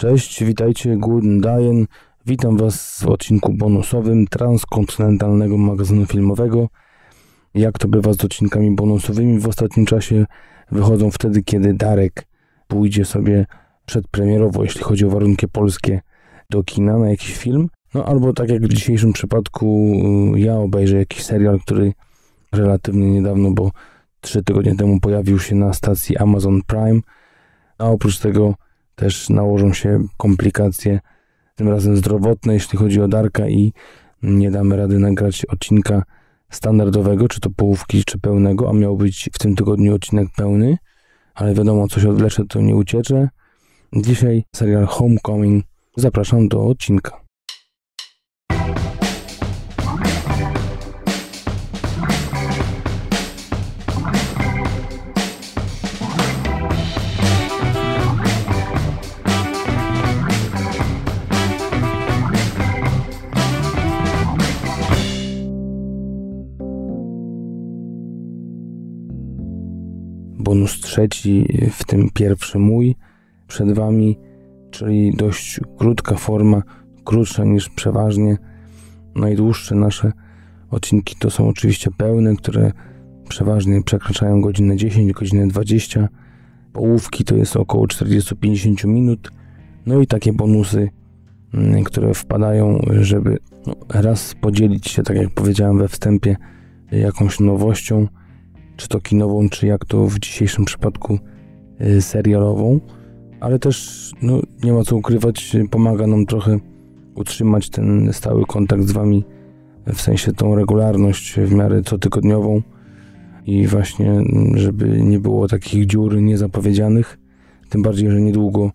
Cześć, witajcie, Guten Dayen. Witam Was w odcinku bonusowym transkontynentalnego magazynu filmowego. Jak to bywa z odcinkami bonusowymi w ostatnim czasie, wychodzą wtedy, kiedy Darek pójdzie sobie przedpremierowo, jeśli chodzi o warunki polskie, do kina na jakiś film. No albo tak jak w dzisiejszym przypadku, y, ja obejrzę jakiś serial, który relatywnie niedawno, bo trzy tygodnie temu pojawił się na stacji Amazon Prime. A oprócz tego też nałożą się komplikacje, tym razem zdrowotne, jeśli chodzi o Darka i nie damy rady nagrać odcinka standardowego, czy to połówki, czy pełnego, a miał być w tym tygodniu odcinek pełny, ale wiadomo, coś odleczę, to nie ucieczę. Dzisiaj serial Homecoming. Zapraszam do odcinka. Bonus trzeci, w tym pierwszy mój przed Wami, czyli dość krótka forma, krótsza niż przeważnie najdłuższe nasze odcinki to są oczywiście pełne, które przeważnie przekraczają godzinę 10, godzinę 20. Połówki to jest około 40-50 minut. No i takie bonusy, mm, które wpadają, żeby no, raz podzielić się, tak jak powiedziałem we wstępie, jakąś nowością, czy to kinową, czy jak to w dzisiejszym przypadku y, serialową, ale też no, nie ma co ukrywać, pomaga nam trochę utrzymać ten stały kontakt z Wami, w sensie tą regularność w miarę cotygodniową. I właśnie, żeby nie było takich dziur niezapowiedzianych, tym bardziej, że niedługo,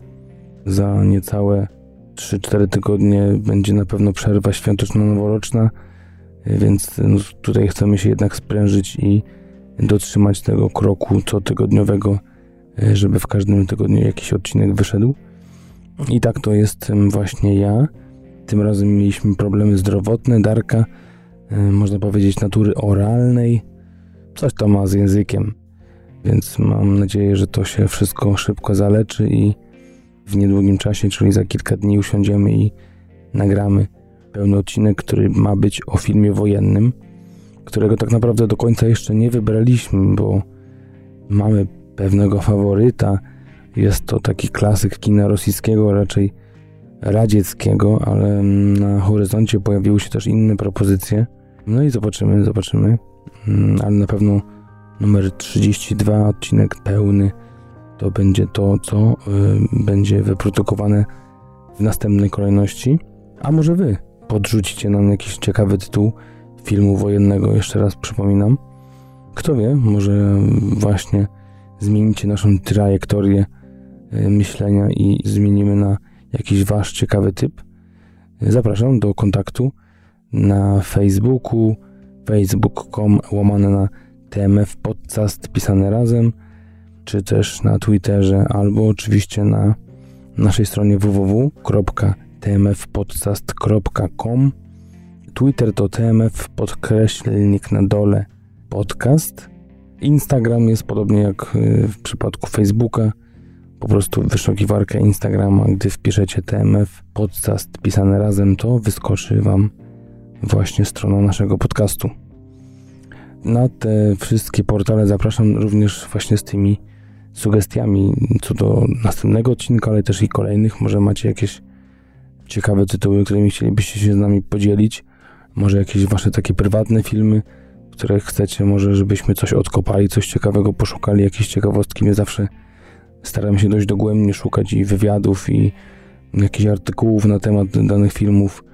za niecałe 3-4 tygodnie będzie na pewno przerwa świąteczno-noworoczna, więc no, tutaj chcemy się jednak sprężyć i dotrzymać tego kroku cotygodniowego, e, żeby w każdym tygodniu jakiś odcinek wyszedł. I tak to jestem właśnie ja. Tym razem mieliśmy problemy zdrowotne, Darka, e, można powiedzieć natury oralnej. Coś to ma z językiem, więc mam nadzieję, że to się wszystko szybko zaleczy i w niedługim czasie, czyli za kilka dni usiądziemy i nagramy pełny odcinek, który ma być o filmie wojennym którego tak naprawdę do końca jeszcze nie wybraliśmy, bo mamy pewnego faworyta. Jest to taki klasyk kina rosyjskiego, raczej radzieckiego, ale na horyzoncie pojawiły się też inne propozycje. No i zobaczymy, zobaczymy. Mm, ale na pewno numer 32, odcinek pełny, to będzie to, co y, będzie wyprodukowane w następnej kolejności. A może wy podrzucicie nam jakiś ciekawy tytuł, filmu wojennego, jeszcze raz przypominam. Kto wie, może właśnie zmienicie naszą trajektorię e, myślenia i zmienimy na jakiś wasz ciekawy typ. Zapraszam do kontaktu na Facebooku facebook.com łamane na TMF Podcast pisane razem, czy też na Twitterze, albo oczywiście na naszej stronie www.tmfpodcast.com Twitter to TMF podkreślnik na dole podcast. Instagram jest podobnie jak y, w przypadku Facebooka. Po prostu wyszukiwarkę Instagrama, gdy wpiszecie TMF podcast pisane razem, to wyskoczy Wam właśnie strona naszego podcastu. Na te wszystkie portale zapraszam również właśnie z tymi sugestiami co do następnego odcinka, ale też i kolejnych. Może macie jakieś ciekawe tytuły, którymi chcielibyście się z nami podzielić może jakieś wasze takie prywatne filmy, które chcecie, może żebyśmy coś odkopali, coś ciekawego poszukali, jakieś ciekawostki. My zawsze staram się dość dogłębnie szukać i wywiadów, i jakichś artykułów na temat danych filmów.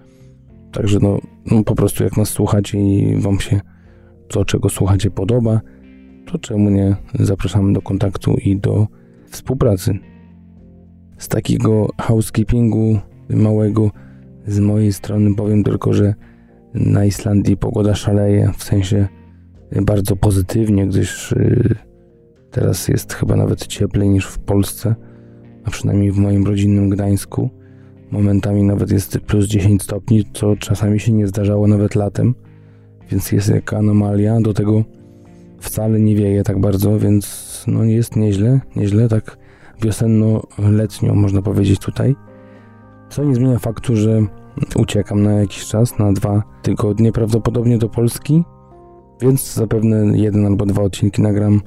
Także no, no po prostu jak nas słuchacie i wam się to, czego słuchacie podoba, to czemu nie zapraszamy do kontaktu i do współpracy. Z takiego housekeepingu małego z mojej strony powiem tylko, że na Islandii pogoda szaleje, w sensie bardzo pozytywnie, gdyż y, teraz jest chyba nawet cieplej niż w Polsce, a przynajmniej w moim rodzinnym Gdańsku. Momentami nawet jest plus 10 stopni, co czasami się nie zdarzało nawet latem, więc jest jaka anomalia. Do tego wcale nie wieje tak bardzo, więc no jest nieźle, nieźle, tak wiosenno-letnio można powiedzieć tutaj. Co nie zmienia faktu, że uciekam na jakiś czas, na dwa tygodnie prawdopodobnie do Polski, więc zapewne jeden albo dwa odcinki nagram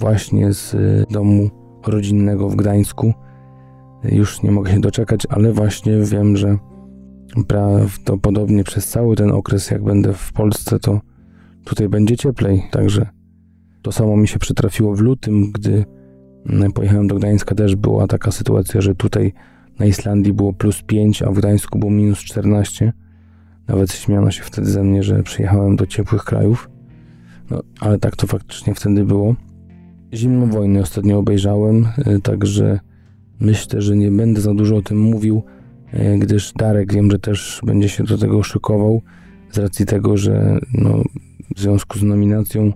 właśnie z domu rodzinnego w Gdańsku. Już nie mogę się doczekać, ale właśnie wiem, że prawdopodobnie przez cały ten okres, jak będę w Polsce, to tutaj będzie cieplej. Także to samo mi się przytrafiło w lutym, gdy pojechałem do Gdańska, też była taka sytuacja, że tutaj na Islandii było plus 5, a w Gdańsku było minus 14. Nawet śmiano się wtedy ze mnie, że przyjechałem do ciepłych krajów. No, ale tak to faktycznie wtedy było. Zimną wojnę ostatnio obejrzałem, y, także myślę, że nie będę za dużo o tym mówił, y, gdyż Darek wiem, że też będzie się do tego szykował z racji tego, że no, w związku z nominacją,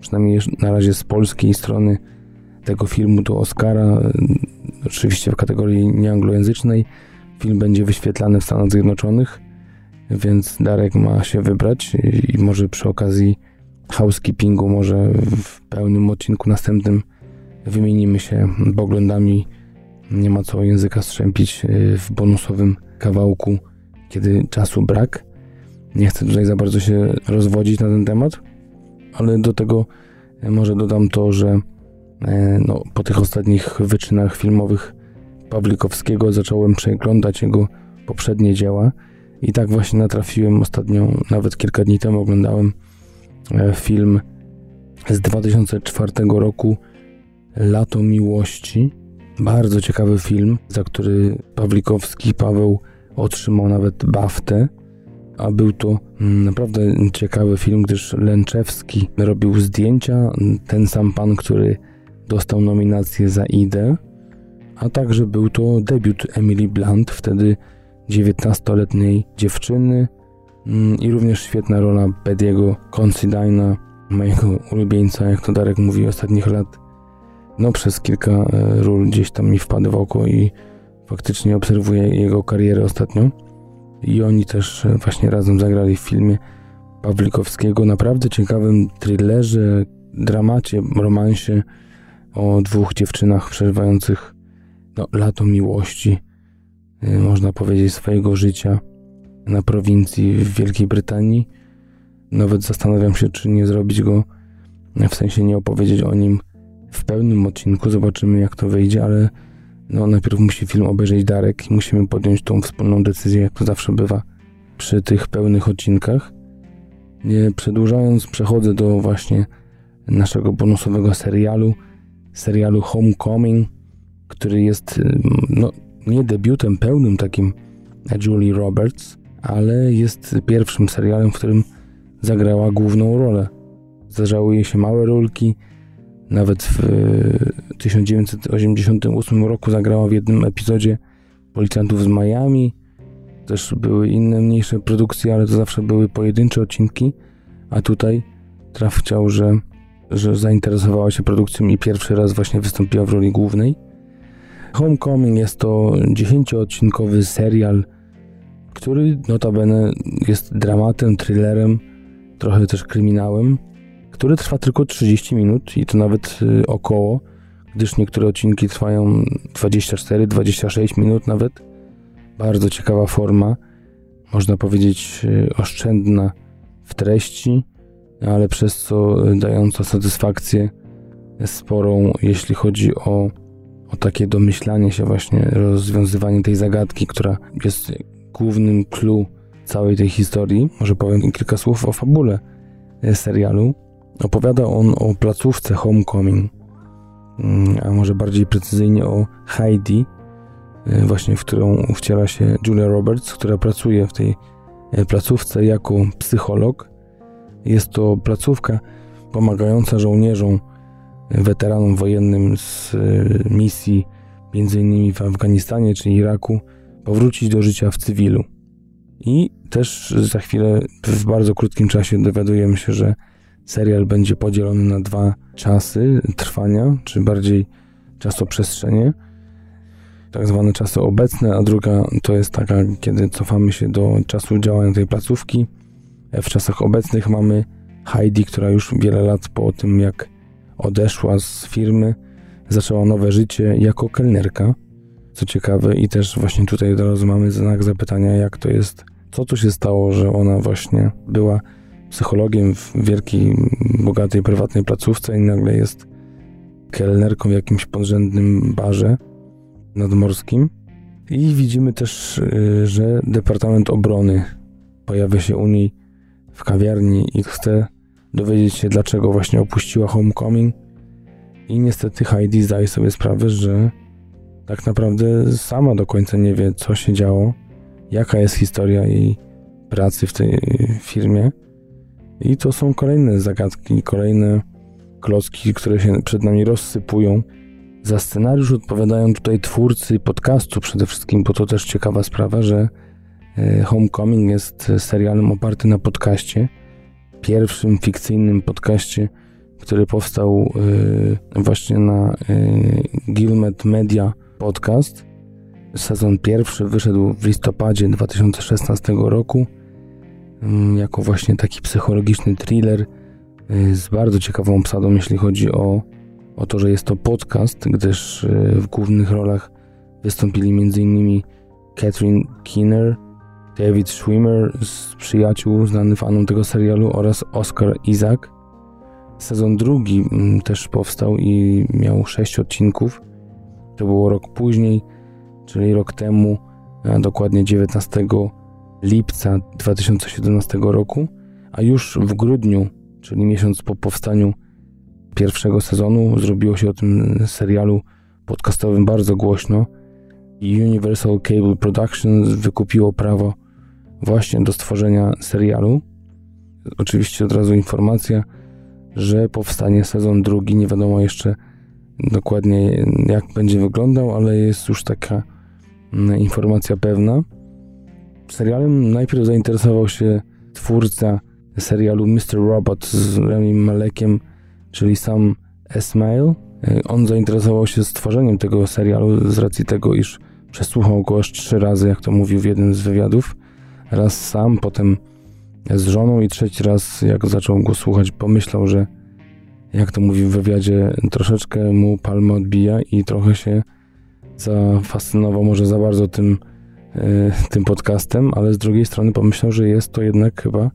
przynajmniej na razie z polskiej strony tego filmu do Oscara, y, oczywiście w kategorii nieanglojęzycznej, film będzie wyświetlany w Stanach Zjednoczonych, więc Darek ma się wybrać i może przy okazji housekeepingu, może w pełnym odcinku następnym wymienimy się poglądami. Nie ma co języka strzępić y, w bonusowym kawałku, kiedy czasu brak. Nie chcę tutaj za bardzo się rozwodzić na ten temat, ale do tego y, może dodam to, że no, po tych ostatnich wyczynach filmowych Pawlikowskiego zacząłem przeglądać jego poprzednie dzieła i tak właśnie natrafiłem ostatnio, nawet kilka dni temu oglądałem E, film z 2004 roku Lato Miłości. Bardzo ciekawy film, za który Pawlikowski Paweł otrzymał nawet baftę, a był to mm, naprawdę ciekawy film, gdyż Lęczewski robił zdjęcia, ten sam pan, który dostał nominację za Idę, a także był to debiut Emily Blunt, wtedy 19-letniej dziewczyny, Mm, I również świetna rola Bediego Considina, mojego ulubieńca, jak to Darek mówi, ostatnich lat. No, przez kilka e, ról gdzieś tam mi wpadł w oko i faktycznie obserwuję jego karierę ostatnio. I oni też e, właśnie razem zagrali w filmie Pawlikowskiego, naprawdę ciekawym thrillerze, dramacie, romansie o dwóch dziewczynach przeżywających no, lato miłości, e, można powiedzieć, swojego życia na prowincji w Wielkiej Brytanii. Nawet zastanawiam się, czy nie zrobić go, w sensie nie opowiedzieć o nim w pełnym odcinku. Zobaczymy, jak to wyjdzie, ale no, najpierw musi film obejrzeć Darek i musimy podjąć tą wspólną decyzję, jak to zawsze bywa przy tych pełnych odcinkach. Nie przedłużając, przechodzę do właśnie naszego bonusowego serialu, serialu Homecoming, który jest no, nie debiutem pełnym takim Julie Roberts, ale jest pierwszym serialem, w którym zagrała główną rolę. Zdarzały jej się małe rolki, nawet w 1988 roku zagrała w jednym epizodzie Policjantów z Miami. Też były inne mniejsze produkcje, ale to zawsze były pojedyncze odcinki, a tutaj traf chciał, że, że zainteresowała się produkcją i pierwszy raz właśnie wystąpiła w roli głównej. Homecoming jest to 10-odcinkowy serial który notabene jest dramatem, thrillerem, trochę też kryminałem, który trwa tylko 30 minut i to nawet y, około, gdyż niektóre odcinki trwają 24-26 minut nawet. Bardzo ciekawa forma, można powiedzieć y, oszczędna w treści, ale przez co dająca satysfakcję sporą, jeśli chodzi o, o takie domyślanie się właśnie, rozwiązywanie tej zagadki, która jest głównym clue całej tej historii, może powiem kilka słów o fabule e, serialu. Opowiada on o placówce Homecoming, mm, a może bardziej precyzyjnie o Heidi, e, właśnie w którą wciela się Julia Roberts, która pracuje w tej e, placówce jako psycholog. Jest to placówka pomagająca żołnierzom, weteranom wojennym z misji m.in. w Afganistanie czy Iraku powrócić do życia w cywilu. I też za chwilę, w bardzo krótkim czasie, dowiadujemy się, że serial będzie podzielony na dwa czasy trwania, czy bardziej czasoprzestrzenie. Tak zwane czasy obecne, a druga to jest taka, kiedy cofamy się do czasu działania tej placówki. W czasach obecnych mamy Heidi, która już wiele lat po tym, jak odeszła z firmy, zaczęła nowe życie jako kelnerka to ciekawe i też właśnie tutaj od razu mamy znak zapytania, jak to jest, co tu się stało, że ona właśnie była psychologiem w wielkiej, bogatej, prywatnej placówce i nagle jest kelnerką w jakimś podrzędnym barze nadmorskim. I widzimy też, y, że Departament Obrony pojawia się u niej w kawiarni i chce dowiedzieć się, dlaczego właśnie opuściła Homecoming. I niestety Heidi zdaje sobie sprawę, że tak naprawdę sama do końca nie wie, co się działo, jaka jest historia jej pracy w tej firmie. I to są kolejne zagadki, kolejne klocki, które się przed nami rozsypują. Za scenariusz odpowiadają tutaj twórcy podcastu przede wszystkim, bo to też ciekawa sprawa, że Homecoming jest serialem oparty na podcaście. Pierwszym fikcyjnym podcaście, który powstał e, właśnie na e, Gilmet Media Podcast. Sezon pierwszy wyszedł w listopadzie 2016 roku mm, jako właśnie taki psychologiczny thriller z bardzo ciekawą obsadą, jeśli chodzi o o to, że jest to podcast, gdyż e, w głównych rolach wystąpili m.in. Catherine Keener, David Schwimmer z przyjaciół, znany fanom tego serialu oraz Oscar Isaac. Sezon drugi mm, też powstał i miał sześć odcinków. To było rok później, czyli rok temu, dokładnie 19 lipca 2017 roku, a już w grudniu, czyli miesiąc po powstaniu pierwszego sezonu zrobiło się o tym serialu podcastowym bardzo głośno i Universal Cable Productions wykupiło prawo właśnie do stworzenia serialu. Oczywiście od razu informacja, że powstanie sezon drugi, nie wiadomo jeszcze dokładnie jak będzie wyglądał, ale jest już taka mm, informacja pewna. Serialem najpierw zainteresował się twórca serialu Mr. Robot z Rami Malekiem, czyli sam Esmail. On zainteresował się stworzeniem tego serialu z racji tego, iż przesłuchał go aż trzy razy, jak to mówił w jednym z wywiadów. Raz sam, potem z żoną i trzeci raz, jak zaczął go słuchać, pomyślał, że jak to mówił w wywiadzie, troszeczkę mu palma odbija i trochę się zafascynował może za bardzo tym, yy, tym podcastem, ale z drugiej strony pomyślał, że jest to jednak chyba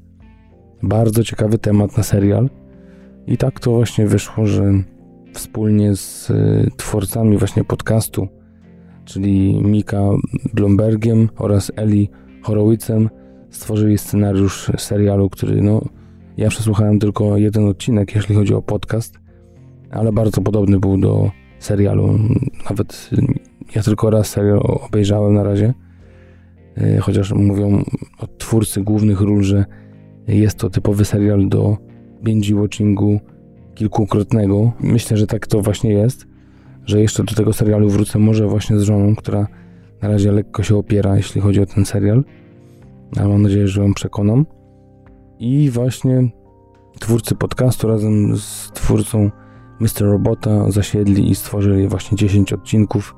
bardzo ciekawy temat na serial. I tak to właśnie wyszło, że wspólnie z y, twórcami właśnie podcastu, czyli Mika Blombergiem oraz Eli Horowitzem, stworzyli scenariusz serialu, który no, ja przesłuchałem tylko jeden odcinek, jeśli chodzi o podcast, ale bardzo podobny był do serialu. Nawet ja tylko raz serial obejrzałem na razie, y, chociaż mówią o twórcy głównych ról, że jest to typowy serial do binge watchingu kilkukrotnego. Myślę, że tak to właśnie jest, że jeszcze do tego serialu wrócę może właśnie z żoną, która na razie lekko się opiera, jeśli chodzi o ten serial, ale mam nadzieję, że ją przekonam. I właśnie twórcy podcastu razem z twórcą Mr. Robota zasiedli i stworzyli właśnie 10 odcinków.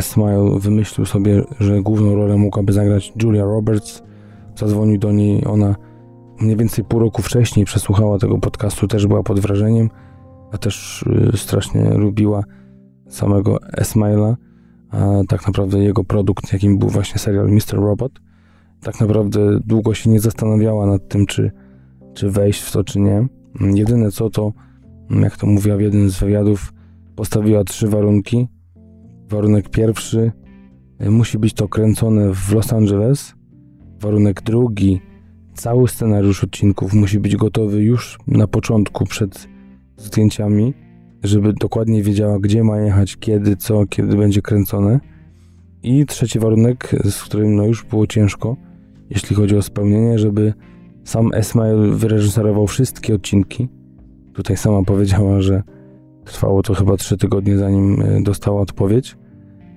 Smile wymyślił sobie, że główną rolę mogłaby zagrać Julia Roberts. Zadzwonił do niej, ona mniej więcej pół roku wcześniej przesłuchała tego podcastu, też była pod wrażeniem, a też y, strasznie lubiła samego Esmaila, tak naprawdę jego produkt, jakim był właśnie serial Mr. Robot. Tak naprawdę długo się nie zastanawiała nad tym, czy, czy wejść w to, czy nie. Jedyne co to, jak to mówiła w jednym z wywiadów, postawiła trzy warunki. Warunek pierwszy, y, musi być to kręcone w Los Angeles. Warunek drugi, Cały scenariusz odcinków musi być gotowy już na początku, przed zdjęciami, żeby dokładnie wiedziała, gdzie ma jechać, kiedy, co, kiedy będzie kręcone. I trzeci warunek, z którym no już było ciężko, jeśli chodzi o spełnienie, żeby sam Esmail wyreżyserował wszystkie odcinki. Tutaj sama powiedziała, że trwało to chyba trzy tygodnie, zanim e, dostała odpowiedź,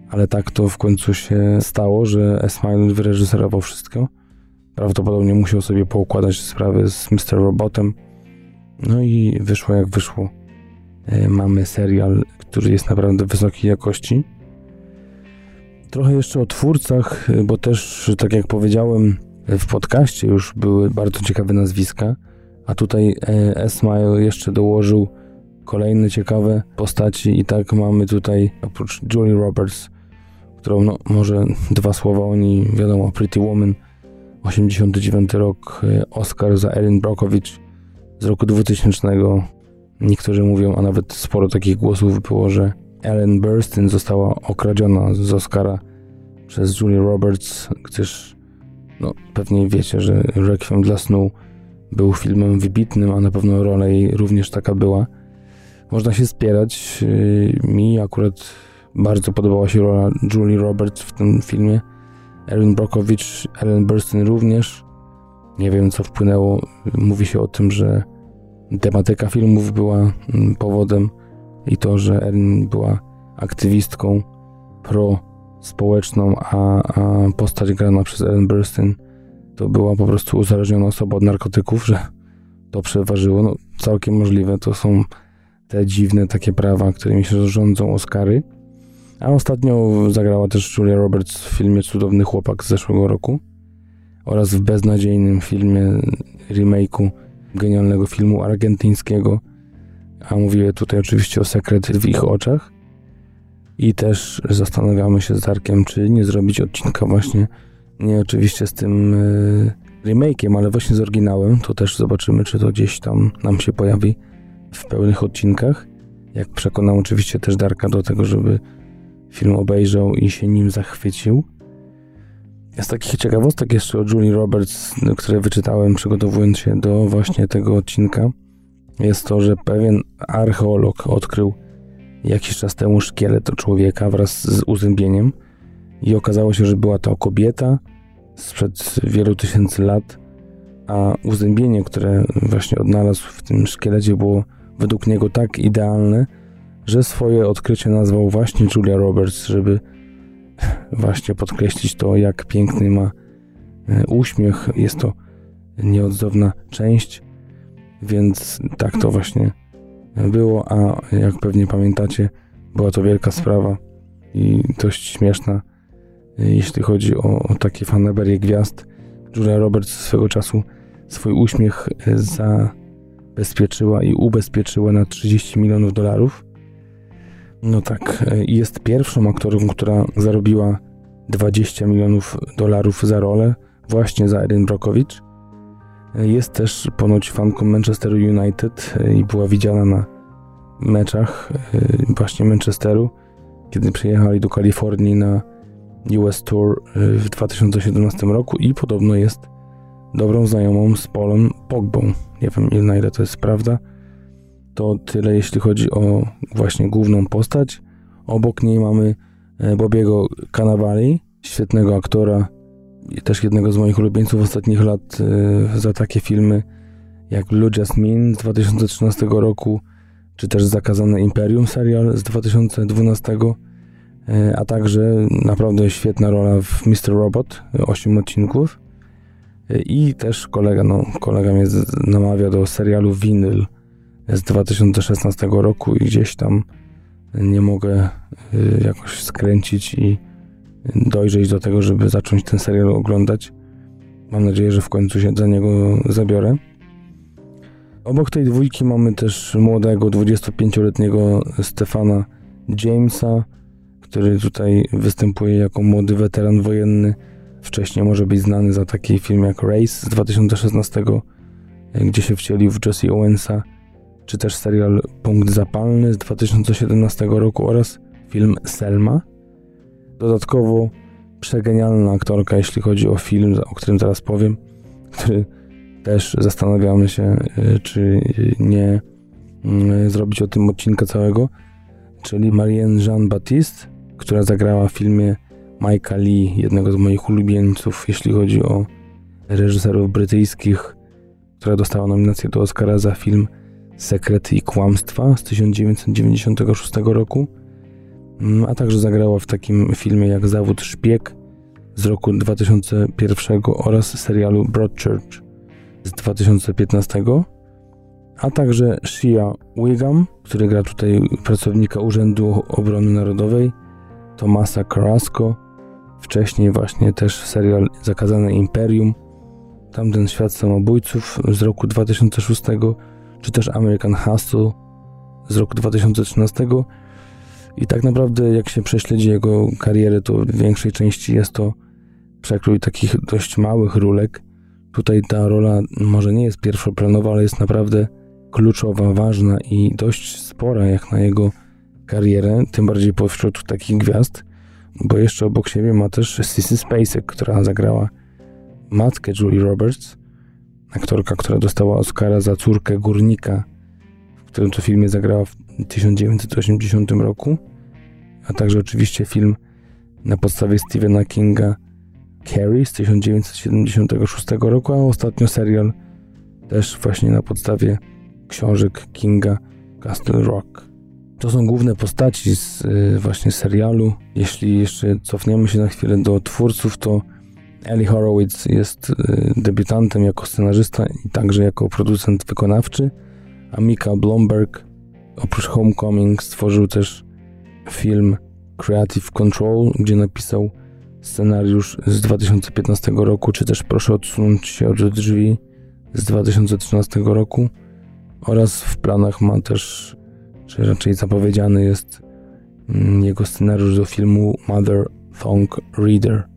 ale tak to w końcu się stało, że Esmail wyreżyserował wszystko. Prawdopodobnie musiał sobie poukładać sprawy z Mr. Robotem. No i wyszło jak wyszło. E, mamy serial, który jest naprawdę wysokiej jakości. Trochę jeszcze o twórcach, e, bo też, tak jak powiedziałem, w podcaście już były bardzo ciekawe nazwiska, a tutaj e, Esmail jeszcze dołożył kolejne ciekawe postaci i tak mamy tutaj oprócz Julie Roberts, którą, no, może dwa słowa o niej, wiadomo, Pretty Woman, 89 rok, Oscar za Erin Brockovich z roku 2000. Niektórzy mówią, a nawet sporo takich głosów było, że Ellen Burstyn została okradziona z Oscara przez Julia Roberts, gdyż no, pewnie wiecie, że Requiem dla snu był filmem wybitnym, a na pewno rola jej również taka była. Można się spierać. Y, mi akurat bardzo podobała się rola Julie Roberts w tym filmie. Erin Brockovich, Ellen Burstyn również. Nie wiem, co wpłynęło. Mówi się o tym, że tematyka filmów była mm, powodem i to, że Erin była aktywistką pro-społeczną, a, a postać grana przez Ellen Burstyn to była po prostu uzależniona osoba od narkotyków, że to przeważyło. No, całkiem możliwe. To są te dziwne takie prawa, którymi się rządzą Oscary. A ostatnio zagrała też Julia Roberts w filmie Cudowny Chłopak z zeszłego roku oraz w beznadziejnym filmie remake'u genialnego filmu argentyńskiego, a mówię tutaj oczywiście o Sekret w ich oczach. I też zastanawiamy się z Darkiem, czy nie zrobić odcinka właśnie, nie oczywiście z tym yy, remake'iem, ale właśnie z oryginałem. To też zobaczymy, czy to gdzieś tam nam się pojawi w pełnych odcinkach. Jak przekonam oczywiście też Darka do tego, żeby film obejrzał i się nim zachwycił. Z takich ciekawostek jeszcze o Julie Roberts, które wyczytałem przygotowując się do właśnie tego odcinka, jest to, że pewien archeolog odkrył jakiś czas temu szkielet człowieka wraz z uzębieniem i okazało się, że była to kobieta sprzed wielu tysięcy lat, a uzębienie, które właśnie odnalazł w tym szkielecie było według niego tak idealne, że swoje odkrycie nazwał właśnie Julia Roberts, żeby właśnie podkreślić to, jak piękny ma e, uśmiech. Jest to nieodzowna część, więc tak to właśnie było, a jak pewnie pamiętacie, była to wielka sprawa i dość śmieszna, e, jeśli chodzi o, o takie fanaberie gwiazd. Julia Roberts swego czasu swój uśmiech e, zabezpieczyła i ubezpieczyła na 30 milionów dolarów. No tak, jest pierwszą aktorką, która zarobiła 20 milionów dolarów za rolę, właśnie za Erin Brockovich. Jest też ponoć fanką Manchester United i była widziana na meczach e, właśnie Manchesteru, kiedy przyjechali do Kalifornii na US Tour e, w 2017 roku i podobno jest dobrą znajomą z Polem Pogbą. Nie wiem na ile to jest prawda. To tyle jeśli chodzi o właśnie główną postać. Obok niej mamy e, Bobiego Cannavali, świetnego aktora i też jednego z moich ulubieńców ostatnich lat e, za takie filmy jak Blue Jasmine z 2013 roku, czy też Zakazane Imperium serial z 2012, e, a także naprawdę świetna rola w Mr. Robot, 8 odcinków. I też kolega, no, kolega mnie namawia do serialu Vinyl z 2016 roku i gdzieś tam nie mogę y, jakoś skręcić i dojrzeć do tego, żeby zacząć ten serial oglądać. Mam nadzieję, że w końcu się za niego zabiorę. Obok tej dwójki mamy też młodego 25-letniego Stefana Jamesa, który tutaj występuje jako młody weteran wojenny. Wcześniej może być znany za taki film jak Race z 2016, gdzie się wcielił w Jesse Owensa czy też serial Punkt Zapalny z 2017 roku oraz film Selma. Dodatkowo przegenialna aktorka, jeśli chodzi o film, o którym zaraz powiem, który też zastanawiamy się, y, czy nie y, zrobić o tym odcinka całego, czyli Marianne Jean-Baptiste, która zagrała w filmie Mike'a Lee, jednego z moich ulubieńców, jeśli chodzi o reżyserów brytyjskich, która dostała nominację do Oscara za film Sekrety i Kłamstwa z 1996 roku, mm, a także zagrała w takim filmie jak Zawód Szpieg z roku 2001 oraz serialu Broadchurch z 2015, a także Shia Wiggum, który gra tutaj pracownika Urzędu Obrony Narodowej, Tomasa Carrasco, wcześniej właśnie też serial Zakazane Imperium, tamten świat samobójców z roku 2006 czy też American Hustle z roku 2013 I tak naprawdę, jak się prześledzi jego karierę, to w większej części jest to przekrój takich dość małych rólek. Tutaj ta rola może nie jest pierwszoplanowa, ale jest naprawdę kluczowa, ważna i dość spora jak na jego karierę, tym bardziej pośród takich gwiazd, bo jeszcze obok siebie ma też Sissy Spacek, która zagrała matkę Julie Roberts, aktorka, która dostała Oscara za córkę górnika, w którym to filmie zagrała w 1980 roku, a także oczywiście film na podstawie Stephena Kinga Carrie z 1976 roku, a ostatnio serial też właśnie na podstawie książek Kinga Castle Rock. To są główne postaci z y, właśnie serialu. Jeśli jeszcze cofniemy się na chwilę do twórców, to Ellie Horowitz jest y, debiutantem jako scenarzysta i także jako producent wykonawczy, a Mika Blomberg oprócz Homecoming stworzył też film Creative Control, gdzie napisał scenariusz z 2015 roku, czy też Proszę odsunąć się od drzwi z 2013 roku oraz w planach ma też, czy raczej zapowiedziany jest mm, jego scenariusz do filmu Mother Thong Reader.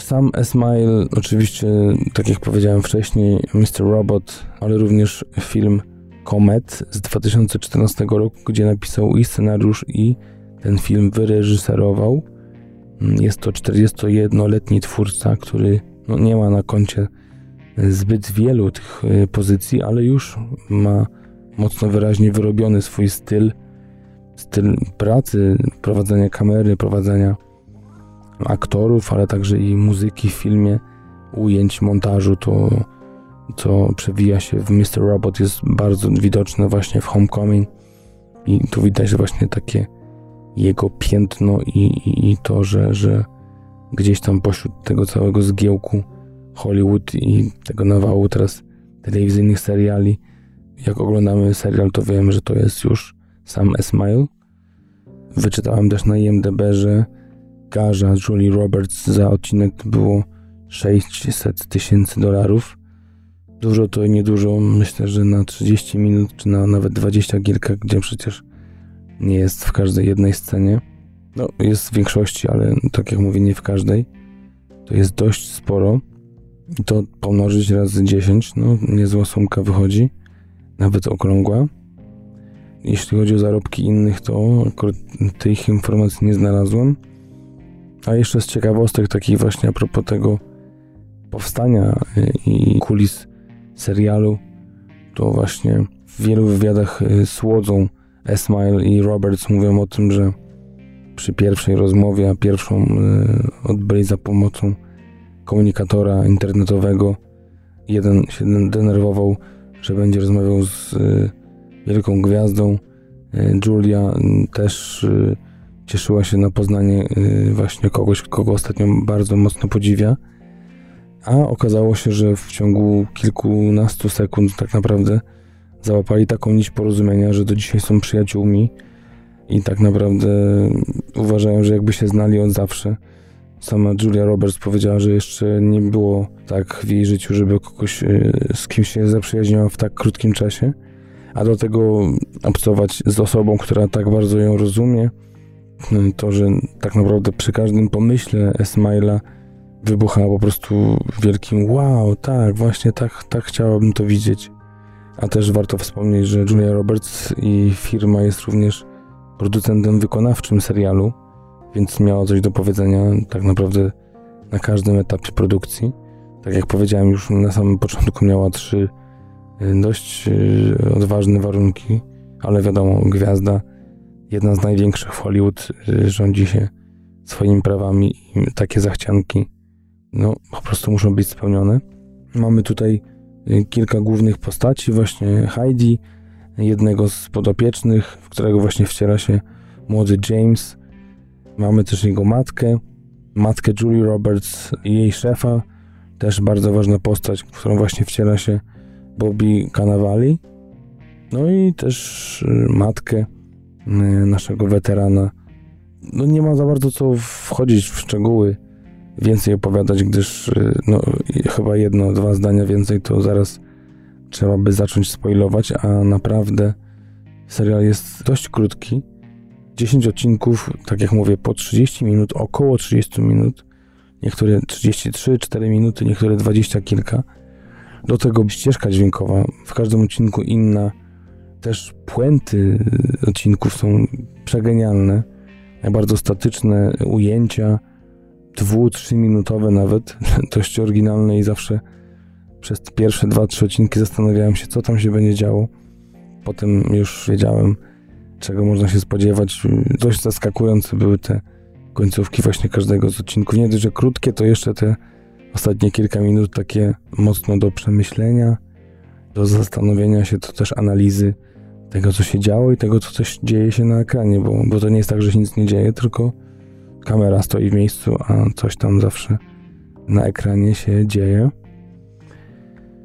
Sam Esmail, oczywiście, tak jak powiedziałem wcześniej, Mr. Robot, ale również film Comet z 2014 roku, gdzie napisał i scenariusz, i ten film wyreżyserował. Jest to 41-letni twórca, który no, nie ma na koncie zbyt wielu tych y, pozycji, ale już ma mocno wyraźnie wyrobiony swój styl, styl pracy, prowadzenia kamery, prowadzenia aktorów, ale także i muzyki w filmie, ujęć, montażu, to co przewija się w Mr. Robot jest bardzo widoczne właśnie w Homecoming i tu widać właśnie takie jego piętno i, i, i to, że, że gdzieś tam pośród tego całego zgiełku Hollywood i tego nawału teraz telewizyjnych seriali. Jak oglądamy serial, to wiemy, że to jest już sam Esmail. Wyczytałem też na IMDb, że garza Julie Roberts za odcinek było 600 tysięcy dolarów. Dużo to niedużo. Myślę, że na 30 minut, czy na nawet 20 kilka, gdzie przecież nie jest w każdej jednej scenie. No, jest w większości, ale tak jak mówię, nie w każdej. To jest dość sporo. I to pomnożyć razy 10, no niezła sumka wychodzi, nawet okrągła. Jeśli chodzi o zarobki innych, to akurat tych informacji nie znalazłem. A jeszcze z ciekawostek takich właśnie a propos tego powstania y, i kulis serialu, to właśnie w wielu wywiadach y, słodzą Esmail i Roberts mówią o tym, że przy pierwszej rozmowie, a pierwszą y, odbyli za pomocą komunikatora internetowego. Jeden się denerwował, że będzie rozmawiał z wielką gwiazdą. Julia też cieszyła się na poznanie właśnie kogoś, kogo ostatnio bardzo mocno podziwia. A okazało się, że w ciągu kilkunastu sekund tak naprawdę załapali taką nić porozumienia, że do dzisiaj są przyjaciółmi i tak naprawdę uważają, że jakby się znali od zawsze. Sama Julia Roberts powiedziała, że jeszcze nie było tak w jej życiu, żeby kogoś e, z kimś się zaprzyjaźniła w tak krótkim czasie, a do tego obcować z osobą, która tak bardzo ją rozumie, to, że tak naprawdę przy każdym pomyśle Esmaila wybucha po prostu wielkim wow, tak, właśnie tak, tak chciałabym to widzieć. A też warto wspomnieć, że Julia Roberts i firma jest również producentem wykonawczym serialu, więc miała coś do powiedzenia tak naprawdę na każdym etapie produkcji. Tak jak powiedziałem już na samym początku miała trzy y, dość y, odważne warunki, ale wiadomo, gwiazda, jedna z największych w Hollywood, y, rządzi się swoimi prawami i takie zachcianki no, po prostu muszą być spełnione. Mamy tutaj kilka głównych postaci, właśnie Heidi, jednego z podopiecznych, w którego właśnie wciela się młody James, Mamy też jego matkę, matkę Julie Roberts i jej szefa, też bardzo ważna postać, którą właśnie wciela się Bobby Cannavali. No i też y, matkę y, naszego weterana. No nie ma za bardzo co wchodzić w szczegóły, więcej opowiadać, gdyż y, no, chyba jedno, dwa zdania więcej to zaraz trzeba by zacząć spoilować, a naprawdę serial jest dość krótki 10 odcinków, tak jak mówię, po 30 minut, około 30 minut, niektóre 33, 4 minuty, niektóre 20 kilka. Do tego ścieżka dźwiękowa, w każdym odcinku inna. Też puenty odcinków są przegenialne, bardzo statyczne ujęcia, dwu, trzyminutowe nawet, dość oryginalne i zawsze przez pierwsze dwa, trzy odcinki zastanawiałem się, co tam się będzie działo. Potem już wiedziałem, czego można się spodziewać. Dość zaskakujące były te końcówki właśnie każdego z odcinków. Nie dość, że krótkie, to jeszcze te ostatnie kilka minut takie mocno do przemyślenia, do zastanowienia się, to też analizy tego, co się działo i tego, co też dzieje się na ekranie, bo, bo to nie jest tak, że się nic nie dzieje, tylko kamera stoi w miejscu, a coś tam zawsze na ekranie się dzieje.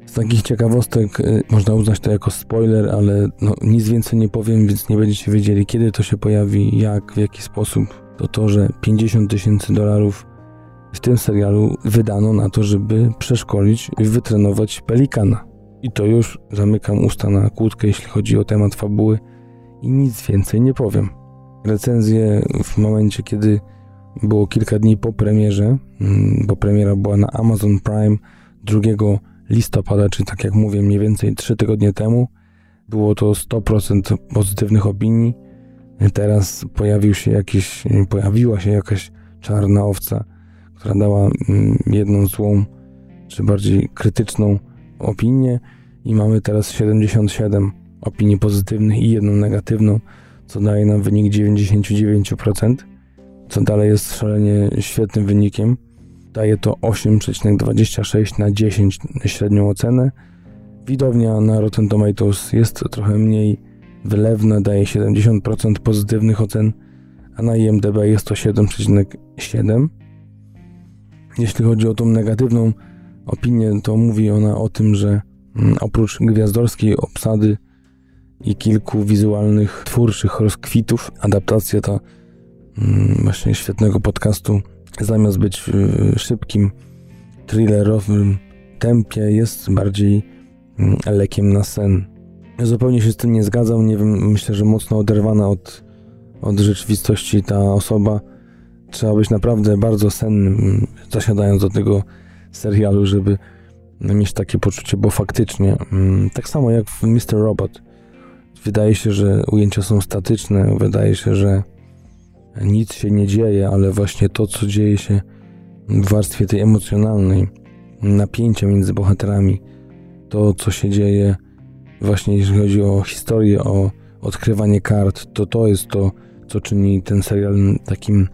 Z takich ciekawostek y, można uznać to jako spoiler, ale no, nic więcej nie powiem, więc nie będziecie wiedzieli, kiedy to się pojawi, jak, w jaki sposób. To to, że 50 tysięcy dolarów w tym serialu wydano na to, żeby przeszkolić i wytrenować pelikana. I to już zamykam usta na kłódkę, jeśli chodzi o temat fabuły i nic więcej nie powiem. Recenzje w momencie, kiedy było kilka dni po premierze, mm, bo premiera była na Amazon Prime 2 listopada, czy tak jak mówię, mniej więcej 3 tygodnie temu. Było to 100% pozytywnych opinii. Teraz pojawił się jakiś, pojawiła się jakaś czarna owca, która dała mm, jedną złą, czy bardziej krytyczną opinię i mamy teraz 77 opinii pozytywnych i jedną negatywną, co daje nam wynik 99%, co dalej jest szalenie świetnym wynikiem. Daje to 8,26 na 10 średnią ocenę. Widownia na Rotten Tomatoes jest trochę mniej wylewna, daje 70% pozytywnych ocen, a na IMDb jest to 7,7. Jeśli chodzi o tą negatywną opinię, to mówi ona o tym, że mm, oprócz gwiazdorskiej obsady i kilku wizualnych, twórczych rozkwitów, adaptacja ta mm, właśnie świetnego podcastu zamiast być w szybkim, thrillerowym tempie, jest bardziej mm, lekiem na sen. Zupełnie się z tym nie zgadzam. Nie wiem, myślę, że mocno oderwana od, od rzeczywistości ta osoba. Trzeba być naprawdę bardzo sennym, zasiadając do tego serialu, żeby mieć takie poczucie, bo faktycznie, mm, tak samo jak w Mr. Robot, wydaje się, że ujęcia są statyczne, wydaje się, że nic się nie dzieje, ale właśnie to, co dzieje się w warstwie tej emocjonalnej, napięcia między bohaterami, to, co się dzieje właśnie jeśli chodzi o historię, o odkrywanie kart, to to jest to, co czyni ten serial takim,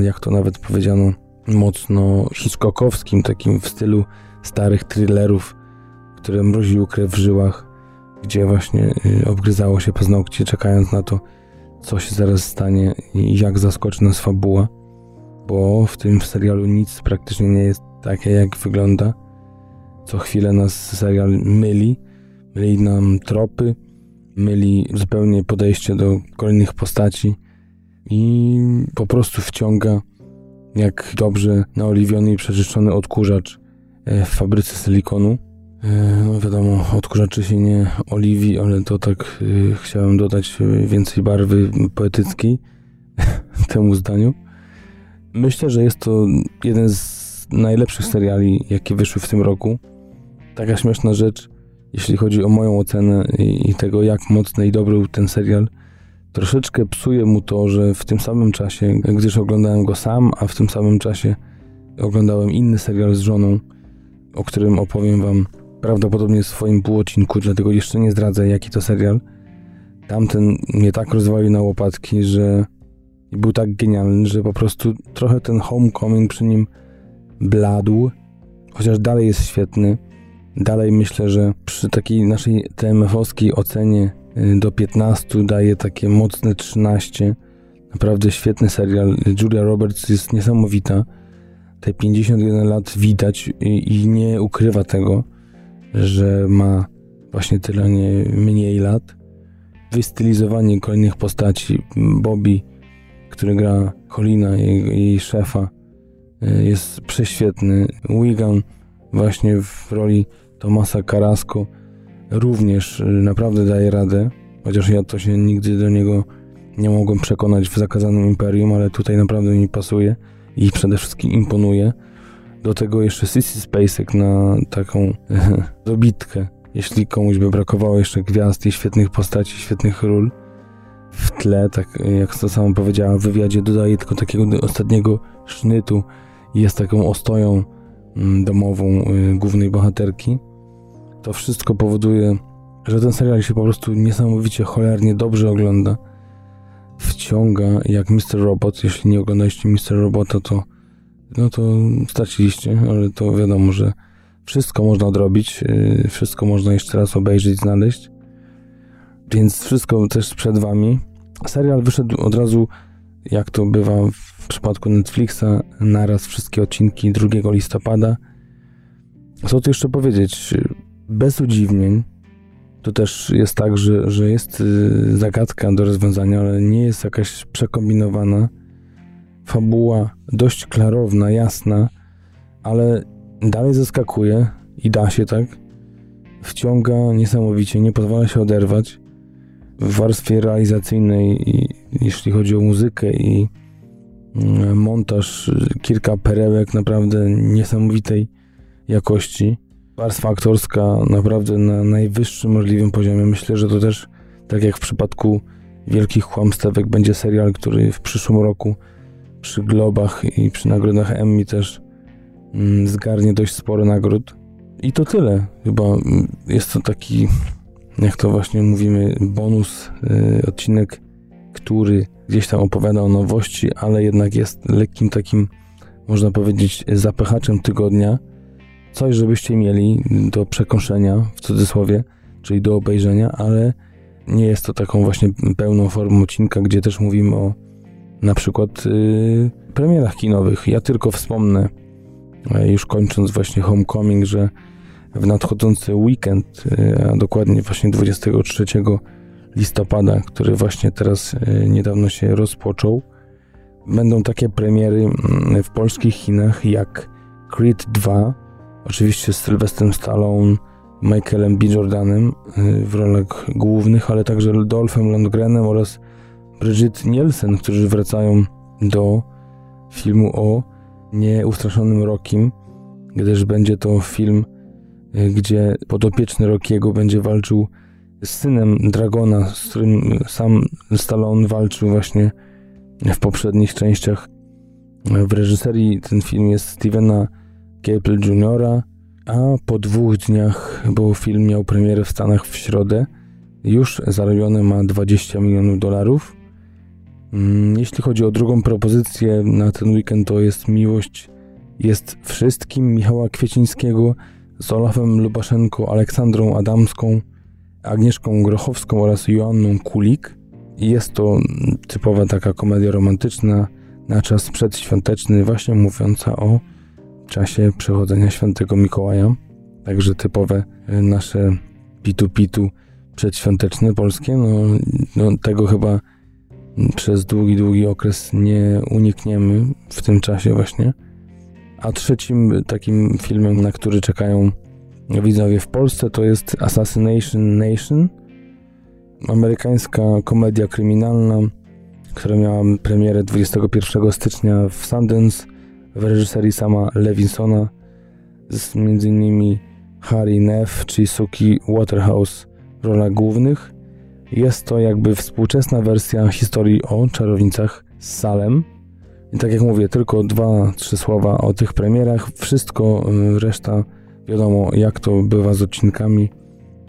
jak to nawet powiedziano, mocno Hitchcockowskim, takim w stylu starych thrillerów, które mroziły krew w żyłach, gdzie właśnie y, obgryzało się paznokcie, czekając na to, co się zaraz stanie i jak zaskoczy nas fabuła, bo w tym serialu nic praktycznie nie jest takie, jak wygląda. Co chwilę nas serial myli, myli nam tropy, myli zupełnie podejście do kolejnych postaci i po prostu wciąga jak dobrze naoliwiony i przeczyszczony odkurzacz e, w fabryce silikonu. E, no wiadomo, odkurzaczy się nie oliwi, ale to tak y, chciałem dodać więcej barwy poetyckiej temu zdaniu. Myślę, że jest to jeden z najlepszych seriali, jakie wyszły w tym roku. Taka śmieszna rzecz, jeśli chodzi o moją ocenę i, i tego, jak mocny i dobry był ten serial. Troszeczkę psuje mu to, że w tym samym czasie, gdyż oglądałem go sam, a w tym samym czasie oglądałem inny serial z żoną, o którym opowiem wam prawdopodobnie w swoim półodcinku, dlatego jeszcze nie zdradzę, jaki to serial. Tamten mnie tak rozwalił na łopatki, że był tak genialny, że po prostu trochę ten Homecoming przy nim bladł, chociaż dalej jest świetny. Dalej myślę, że przy takiej naszej TMF-owskiej ocenie do 15 daje takie mocne 13. Naprawdę świetny serial. Julia Roberts jest niesamowita. Te 51 lat widać i, i nie ukrywa tego że ma właśnie tyle nie, mniej lat. Wystylizowanie kolejnych postaci. Bobby, który gra Colina, jej, jej szefa, e, jest prześwietny. Wigan właśnie w roli Tomasa Carrasco również e, naprawdę daje radę, chociaż ja to się nigdy do niego nie mogłem przekonać w Zakazanym Imperium, ale tutaj naprawdę mi pasuje i przede wszystkim imponuje. Do tego jeszcze Sissy Spacek na taką dobitkę. Jeśli komuś by brakowało jeszcze gwiazd i świetnych postaci, świetnych ról, w tle, tak jak to samo powiedziała w wywiadzie, dodaje tylko takiego ostatniego sznytu jest taką ostoją mm, domową y, głównej bohaterki. To wszystko powoduje, że ten serial się po prostu niesamowicie cholernie dobrze ogląda. Wciąga jak Mr. Robot. Jeśli nie oglądaliście Mr. Robota, to no to straciliście, ale to wiadomo, że wszystko można odrobić, y, wszystko można jeszcze raz obejrzeć, znaleźć. Więc wszystko też przed wami. Serial wyszedł od razu, jak to bywa w przypadku Netflixa, naraz wszystkie odcinki 2 listopada. Co tu jeszcze powiedzieć? Bez udziwnień. To też jest tak, że, że jest y, zagadka do rozwiązania, ale nie jest jakaś przekombinowana. Fabuła dość klarowna, jasna, ale dalej zaskakuje i da się tak. Wciąga niesamowicie, nie pozwala się oderwać w warstwie realizacyjnej, jeśli chodzi o muzykę i mm, montaż, kilka perełek naprawdę niesamowitej jakości. Warstwa aktorska naprawdę na najwyższym możliwym poziomie. Myślę, że to też, tak jak w przypadku Wielkich Kłamstewek, będzie serial, który w przyszłym roku przy Globach i przy nagrodach Emmy też mm, zgarnie dość sporo nagród. I to tyle. Chyba mm, jest to taki jak to właśnie mówimy, bonus, y, odcinek, który gdzieś tam opowiada o nowości, ale jednak jest lekkim takim, można powiedzieć, zapychaczem tygodnia. Coś, żebyście mieli do przekąszenia, w cudzysłowie, czyli do obejrzenia, ale nie jest to taką właśnie pełną formą odcinka, gdzie też mówimy o na przykład yy, premierach kinowych. Ja tylko wspomnę, już kończąc właśnie Homecoming, że w nadchodzący weekend, e, a dokładnie właśnie 23 listopada, który właśnie teraz e, niedawno się rozpoczął, będą takie premiery mm, w polskich Chinach jak Creed 2, oczywiście z Sylwestrem Stallone, Michaelem B. Jordanem e, w rolach głównych, ale także Dolphem Lundgrenem oraz Bridget Nielsen, którzy wracają do filmu o nieustraszonym Rokim, gdyż będzie to film E, gdzie podopieczny Rockiego będzie walczył z synem Dragona, z którym sam Stallone walczył właśnie w poprzednich częściach. W reżyserii ten film jest Stevena Caple Jr., a po dwóch dniach, bo film miał premierę w Stanach w środę, już zarobione ma 20 milionów dolarów. Mm, jeśli chodzi o drugą propozycję na ten weekend, to jest Miłość jest wszystkim Michała Kwiecińskiego z Olafem Lubaszenką, Aleksandrą Adamską, Agnieszką Grochowską oraz Joanną Kulik. Jest to typowa taka komedia romantyczna na czas przedświąteczny, właśnie mówiąca o czasie przechodzenia świętego Mikołaja. Także typowe y, nasze pitu-pitu przedświąteczne polskie. No, no tego chyba przez długi, długi okres nie unikniemy w tym czasie właśnie. A trzecim takim filmem, na który czekają widzowie w Polsce, to jest Assassination Nation. Amerykańska komedia kryminalna, która miała premierę 21 stycznia w Sundance w reżyserii sama Levinsona z m.in. Harry Neff czy Suki Waterhouse w rolach głównych. Jest to jakby współczesna wersja historii o czarownicach z Salem, i tak jak mówię, tylko dwa, trzy słowa o tych premierach. Wszystko, y, reszta wiadomo, jak to bywa z odcinkami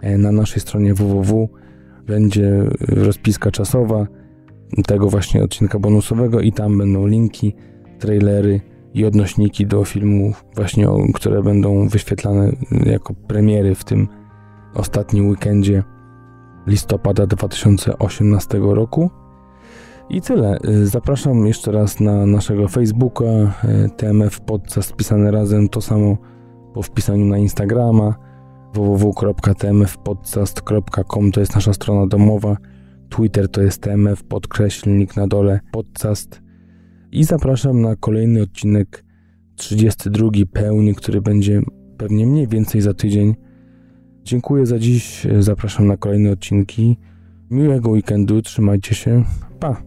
e, na naszej stronie www. Będzie rozpiska czasowa tego właśnie odcinka bonusowego i tam będą linki, trailery i odnośniki do filmów właśnie, które będą wyświetlane jako premiery w tym ostatnim weekendzie listopada 2018 roku. I tyle. Y, zapraszam jeszcze raz na naszego Facebooka y, TMF Podcast spisane razem, to samo po wpisaniu na Instagrama www.tmfpodcast.com to jest nasza strona domowa. Twitter to jest TMF podkreślnik na dole podcast. I zapraszam na kolejny odcinek 32 pełny, który będzie pewnie mniej więcej za tydzień. Dziękuję za dziś. Zapraszam na kolejne odcinki. Miłego weekendu, trzymajcie się. Pa!